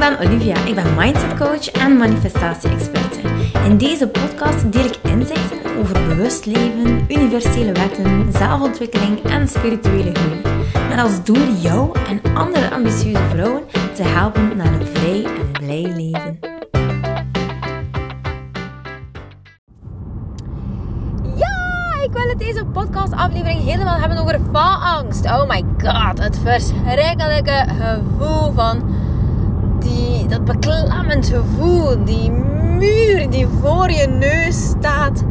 ben Olivia. Ik ben mindset coach en manifestatie-experte. In deze podcast deel ik inzichten over bewust leven, universele wetten, zelfontwikkeling en spirituele groei. Met als doel jou en andere ambitieuze vrouwen te helpen naar een vrij en blij leven. Ik wil het deze podcastaflevering helemaal hebben over faalangst. Oh my god, het verschrikkelijke gevoel van dat beklemmend gevoel, die muur die voor je neus staat.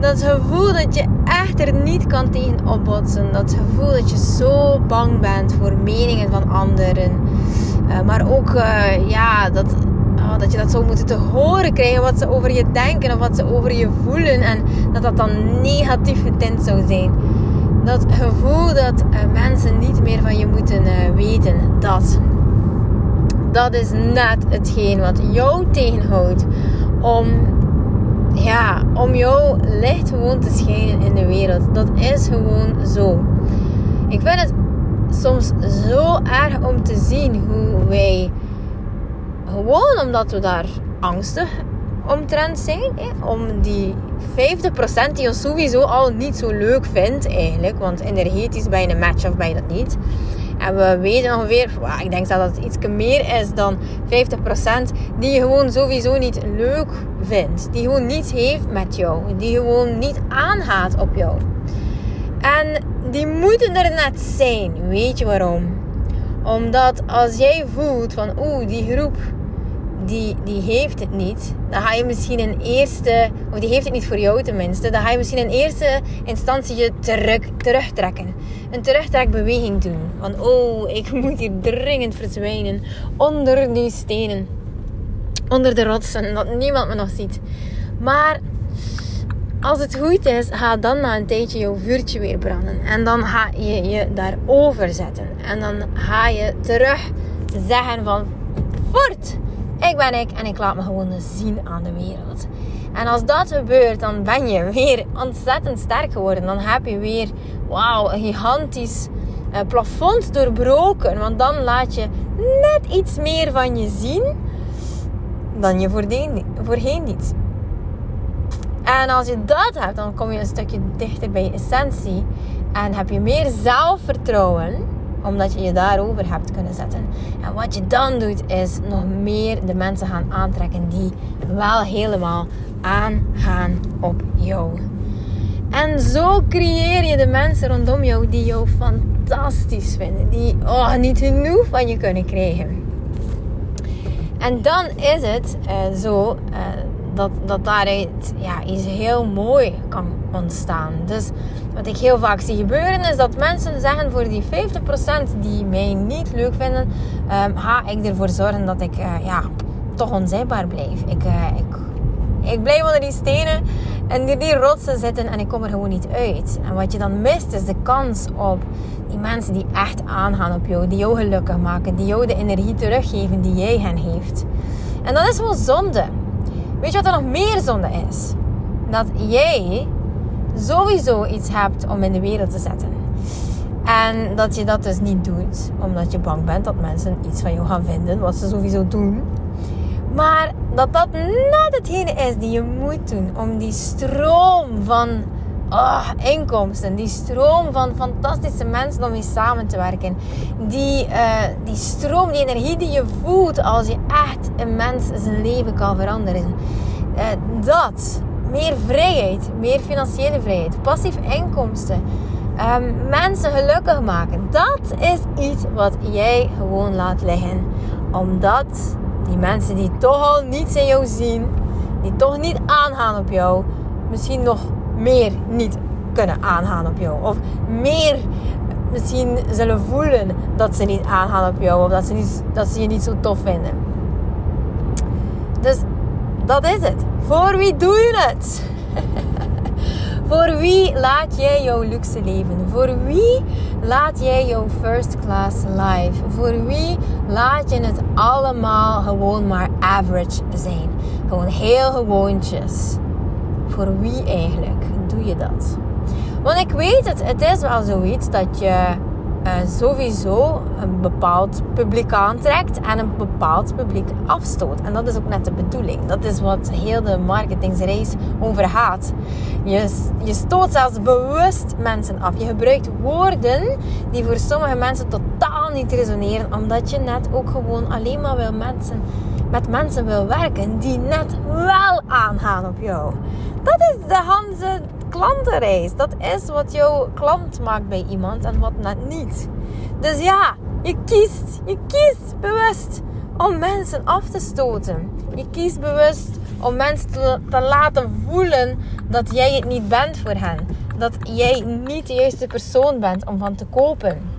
Dat gevoel dat je echt er niet kan tegen opbotsen. Dat gevoel dat je zo bang bent voor meningen van anderen. Uh, maar ook uh, ja, dat, oh, dat je dat zou moeten te horen krijgen. Wat ze over je denken of wat ze over je voelen. En dat dat dan negatief getint zou zijn. Dat gevoel dat uh, mensen niet meer van je moeten weten. Dat dat is net hetgeen wat jou tegenhoudt om, ja, om jouw licht gewoon te schijnen in de wereld. Dat is gewoon zo. Ik vind het soms zo erg om te zien hoe wij, gewoon omdat we daar angstig omtrent zijn, om die 50% die ons sowieso al niet zo leuk vindt eigenlijk, want energetisch je een match of je dat niet en we weten ongeveer, ik denk dat het iets meer is dan 50% die je gewoon sowieso niet leuk vindt. Die gewoon niets heeft met jou. Die gewoon niet aangaat op jou. En die moeten er net zijn. Weet je waarom? Omdat als jij voelt van oeh, die groep die, die heeft het niet, dan ga je misschien in eerste, of die heeft het niet voor jou tenminste, dan ga je misschien in eerste instantie je terug, terugtrekken. Een terugtrekbeweging doen. Van oh, ik moet hier dringend verdwijnen onder die stenen, onder de rotsen, dat niemand me nog ziet. Maar als het goed is, gaat dan na een tijdje jouw vuurtje weer branden. En dan ga je je daarover zetten. En dan ga je terug zeggen van... Voort! Ik ben ik en ik laat me gewoon zien aan de wereld. En als dat gebeurt, dan ben je weer ontzettend sterk geworden. Dan heb je weer, wauw, een gigantisch uh, plafond doorbroken. Want dan laat je net iets meer van je zien dan je voorheen niet. En als je dat hebt, dan kom je een stukje dichter bij je essentie. En heb je meer zelfvertrouwen omdat je je daarover hebt kunnen zetten. En wat je dan doet, is nog meer de mensen gaan aantrekken die wel helemaal aangaan op jou. En zo creëer je de mensen rondom jou die jou fantastisch vinden. Die oh, niet genoeg van je kunnen krijgen. En dan is het uh, zo uh, dat, dat daaruit ja, iets heel mooi kan ontstaan. Dus wat ik heel vaak zie gebeuren is dat mensen zeggen voor die 50% die mij niet leuk vinden, um, ga ik ervoor zorgen dat ik uh, ja, toch onzichtbaar blijf. Ik, uh, ik, ik blijf onder die stenen en die, die rotsen zitten en ik kom er gewoon niet uit. En wat je dan mist is de kans op die mensen die echt aangaan op jou, die jou gelukkig maken, die jou de energie teruggeven die jij hen heeft. En dat is wel zonde. Weet je wat er nog meer zonde is? Dat jij sowieso iets hebt om in de wereld te zetten. En dat je dat dus niet doet omdat je bang bent dat mensen iets van jou gaan vinden, wat ze sowieso doen. Maar dat dat net hetgene is die je moet doen om die stroom van oh, inkomsten, die stroom van fantastische mensen om mee samen te werken, die, uh, die stroom, die energie die je voelt als je echt een mens zijn leven kan veranderen. Uh, dat meer vrijheid, meer financiële vrijheid, passief inkomsten, um, mensen gelukkig maken. Dat is iets wat jij gewoon laat liggen. Omdat die mensen die toch al niets in jou zien, die toch niet aangaan op jou, misschien nog meer niet kunnen aangaan op jou. Of meer misschien zullen voelen dat ze niet aangaan op jou. Of dat ze, niet, dat ze je niet zo tof vinden. Dus dat is het. Voor wie doe je het? Voor wie laat jij jouw luxe leven? Voor wie laat jij jouw first class life? Voor wie laat je het allemaal gewoon maar average zijn? Gewoon heel gewoontjes. Voor wie eigenlijk doe je dat? Want ik weet het, het is wel zoiets dat je uh, sowieso een bepaald publiek aantrekt en een bepaald publiek afstoot. En dat is ook net de bedoeling. Dat is wat heel de marketingsreis over gaat. Je, je stoot zelfs bewust mensen af. Je gebruikt woorden die voor sommige mensen totaal niet resoneren, omdat je net ook gewoon alleen maar wil mensen, met mensen wil werken die net wel aangaan op jou. Dat is de Hanse klantenreis. Dat is wat jouw klant maakt bij iemand en wat net niet. Dus ja, je kiest, je kiest bewust om mensen af te stoten. Je kiest bewust om mensen te, te laten voelen dat jij het niet bent voor hen. Dat jij niet de juiste persoon bent om van te kopen.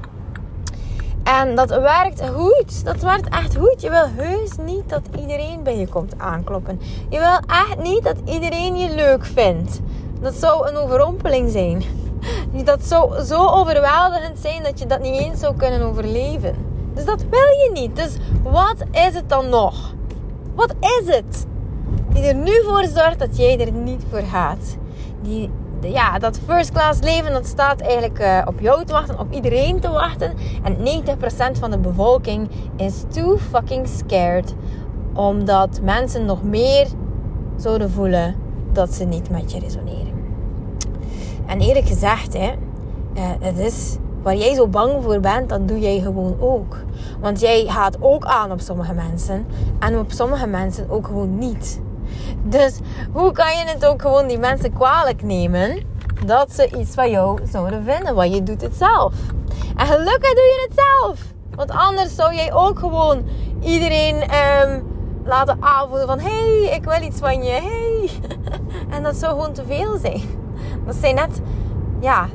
En dat werkt goed. Dat werkt echt goed. Je wil heus niet dat iedereen bij je komt aankloppen. Je wil echt niet dat iedereen je leuk vindt. Dat zou een overrompeling zijn. Dat zou zo overweldigend zijn dat je dat niet eens zou kunnen overleven. Dus dat wil je niet. Dus wat is het dan nog? Wat is het? Die er nu voor zorgt dat jij er niet voor gaat. Die, ja, dat first class leven, dat staat eigenlijk uh, op jou te wachten, op iedereen te wachten. En 90% van de bevolking is too fucking scared. Omdat mensen nog meer zouden voelen dat ze niet met je resoneren. En eerlijk gezegd, hè, uh, het is waar jij zo bang voor bent, dat doe jij gewoon ook. Want jij gaat ook aan op sommige mensen en op sommige mensen ook gewoon niet. Dus hoe kan je het ook gewoon die mensen kwalijk nemen dat ze iets van jou zouden vinden? Want je doet het zelf. En gelukkig doe je het zelf. Want anders zou jij ook gewoon iedereen um, laten aanvoelen van... hey, ik wil iets van je. Hey. en dat zou gewoon te veel zijn. Dat zijn net... Ja,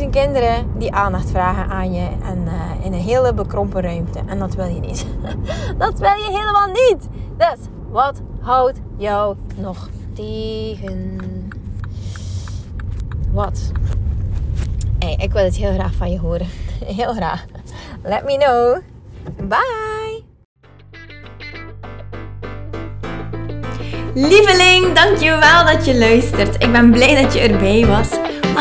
10.000 kinderen die aandacht vragen aan je. En uh, in een hele bekrompen ruimte. En dat wil je niet. dat wil je helemaal niet. Dus wat houdt jou nog tegen? Wat? Hey, ik wil het heel graag van je horen. Heel graag. Let me know. Bye. Lieveling, dankjewel dat je luistert. Ik ben blij dat je erbij was.